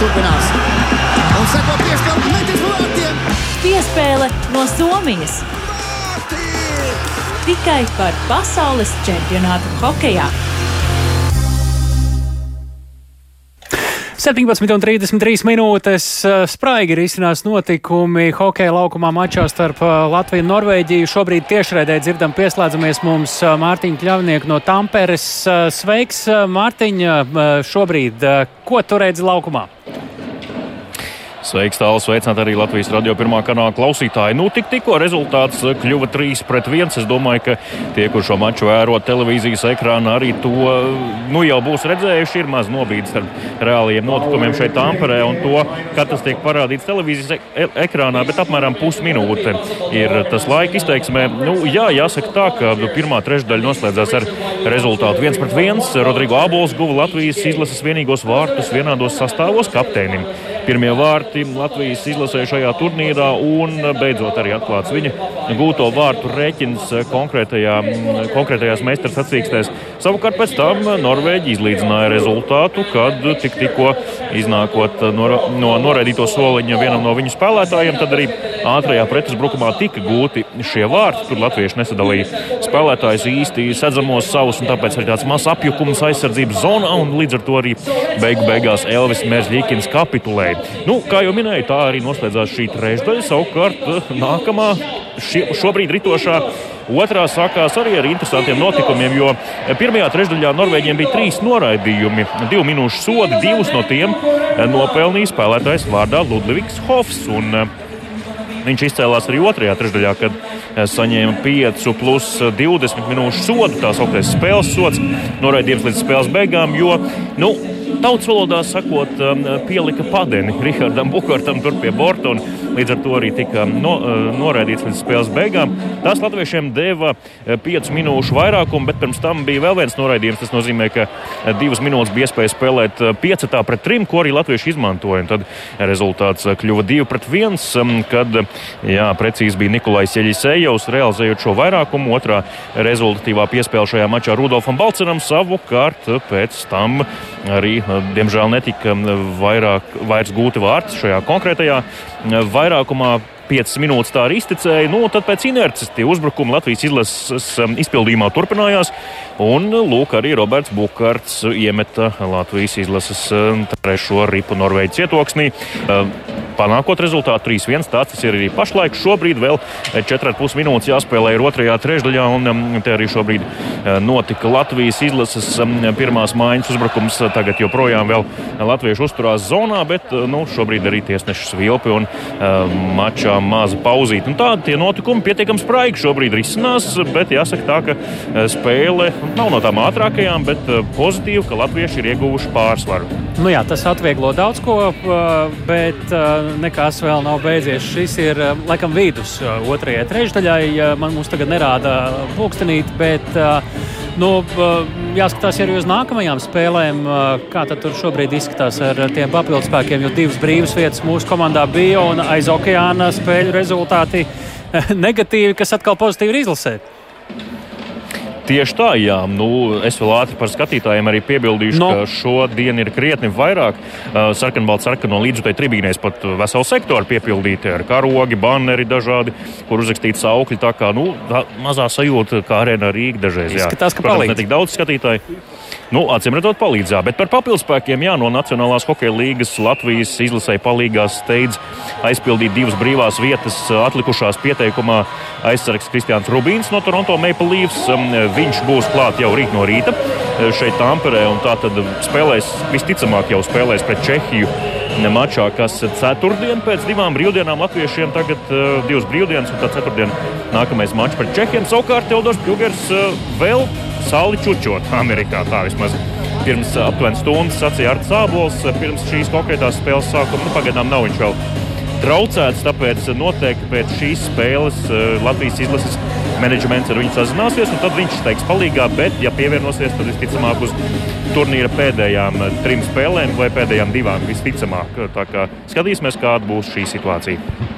turpinās. Un seko piespēle metis vārtiem. Piespēle no Somijas. Tikai par pasaules čempionātu hokejā. 17,33 minūtes spraigi ir izcinās notikumi hokeja laukumā mačā starp Latviju un Norvēģiju. Šobrīd tiešraidē dzirdam pieslēdzamies mums Mārtiņa Kļavnieku no Tamperes. Sveiks, Mārtiņa! Šobrīd, ko tu redzi laukumā? Sveiks, tālāk, sveicināt arī Latvijas radio pirmā kanāla klausītāji. Nu, tik, tikko rezultāts kļuva 3 pret 1. Es domāju, ka tie, kur šo maču vēro televīzijas ekrānā, arī to nu, jau būs redzējuši. Ir maz nobīdes starp reālajiem notikumiem šeit, Tamperē, un to, kad tas tiek parādīts televīzijas e ekrānā, bet apmēram pusminūte ir tas laika izteiksmē. Nu, jā, jāsaka tā, ka pirmā trešdaļa noslēdzās ar rezultātu 1 pret 1. Rodrigo Abols guva Latvijas izlases vienīgos vārtus vienādos sastāvos kapteinim. Pirmie vārti Latvijas izlasē šajā turnīrā un beidzot arī atklāts viņa gūto vārtu rēķins konkrētajā, konkrētajās meistars sacīkstēs. Savukārt pēc tam Norvēģi izlīdzināja rezultātu, kad tik, tikko iznākot no, no noraidīto soliņa vienam no viņu spēlētājiem, tad arī ātrajā pretuzbrukumā tika gūti šie vārti. Tur latvieši nesadalīja spēlētājus īsti sedzamos savus, un tāpēc arī tāds mazs apjukums aizsardzības zonā, un līdz ar to arī beigu beigās Elvis Mērzļīkins kapitulēja. Nu, kā jau minēju, tā arī noslēdzās šī trešdaļa. Savukārt eh, nākamā šie, šobrīd ritošā. Otrā sākās arī ar interesantiem notikumiem, jo pirmajā trešdaļā Norvēģiem bija trīs noraidījumi, divu minūšu sodi. Divus no tiem nopelnīja spēlētājs vārdā Ludvigs Hofs. Un, eh, Viņš izcēlās arī otrajā trešdaļā, kad saņēma 5 plus 20 minūšu sodu. Tā sauktais spēles sods, noraidījums līdz spēles beigām. Jo, nu, tautas valodā sakot, um, pielika padeni Rihardam Bukārtam tur pie borta. Līdz ar to arī tika no, uh, noraidīts līdz spēles beigām. Tas latviešiem deva 5 uh, minūšu vairākumu, bet pirms tam bija vēl viens noraidījums. Tas nozīmē, ka uh, divas minūtes bija iespēja spēlēt piecetā pret trim, ko arī latvieši izmantoja. Un tad rezultāts kļuva 2 pret 1, um, kad jā, precīzi bija Nikolais Jeļisējovs realizējot šo vairākumu. Otrā rezultatīvā piespēle šajā mačā Rudolfam Balcenam savukārt pēc tam arī diemžēl netika vairāk, vairs gūti vārti šajā konkrētajā vairākumā. 5 minūtes tā arī izticēja. Nu, tad pēc inerces tie uzbrukumi Latvijas izlases izpildījumā turpinājās. Un lūk, arī Roberts Bukārts iemeta Latvijas izlases trešo ripu Norvēģijas cietoksnī panākot rezultātu 3-1. Tāds tas ir arī pašlaik. Šobrīd vēl 4,5 minūtes jāspēlē ir otrajā trešdaļā, un um, te arī šobrīd uh, notika Latvijas izlases um, pirmās mājas uzbrukums. Tagad joprojām vēl latvieši uzturās zonā, bet uh, nu, šobrīd arī tiesneša svilpi un mačā maza pauzīte. Tādi tie notikumi pietiekami spraigi šobrīd risinās, bet jāsaka tā, ka spēle nav no tām ātrākajām, bet pozitīvi, ka latvieši ir ieguvuši pārsvaru. Nu jā, tas atvieglo daudz ko, bet nekas vēl nav beidzies. Šis ir eh, laikam vidus eh, otrajai trešdaļai. Man mums tagad nerāda pulkstenīt, bet nu, jāskatās arī uz nākamajām spēlēm. Kā tad tur šobrīd izskatās ar tiem papildus spēkiem, jo divas brīvas vietas mūsu komandā bija un aiz okeāna spēļu rezultāti negatīvi, kas atkal pozitīvi ir izlasēti. Tieši tā, jā. Nu, es vēl ātri par skatītājiem arī piebildīšu, no. ka šodien ir krietni vairāk sarkanbalts sarkano līdzjutēju tribīnēs, pat veselu sektoru piepildīti ar karogi, banneri dažādi, kur uzrakstīts augļi. Tā kā nu, tā mazā sajūta, kā arēnā Rīga dažreiz. Izskatās, ka palīdz. Ne tik daudz skatītāju. Nu, Acīm redzot, palīdzēja. Bet par papildspēkiem, jā, no Nacionālās hokeja līnijas Latvijas izlasēja palīgās steidz aizpildīt divas brīvās vietas atlikušās pieteikumā aizsargs Kristians Rubīns no Toronto Maple Leafs. Viņš būs klāt jau rīt no rīta uh, šeit Tamperē tā tad spēlēs, visticamāk jau spēlēs pret Čehiju mačā, kas ceturtdien pēc divām brīvdienām latviešiem tagad uh, divas brīvdienas un tad ceturtdien nākamais mačs pret Čehiem. Savukārt Teodors Pjugers uh, vēl sauli čučot Amerikā. Tā vismaz pirms aptuveni stundas sacīja Arts Sābols. Pirms šīs konkrētās spēles sākuma nu, pagaidām nav viņš vēl traucēts. Tāpēc noteikti pēc šīs spēles eh, Latvijas izlases menedžments ar viņu sazināsies, un tad viņš teiks palīgā. Bet, ja pievienosies, tad visticamāk uz turnīra pēdējām trim spēlēm vai pēdējām divām visticamāk. Tā kā skatīsimies, kāda būs šī situācija.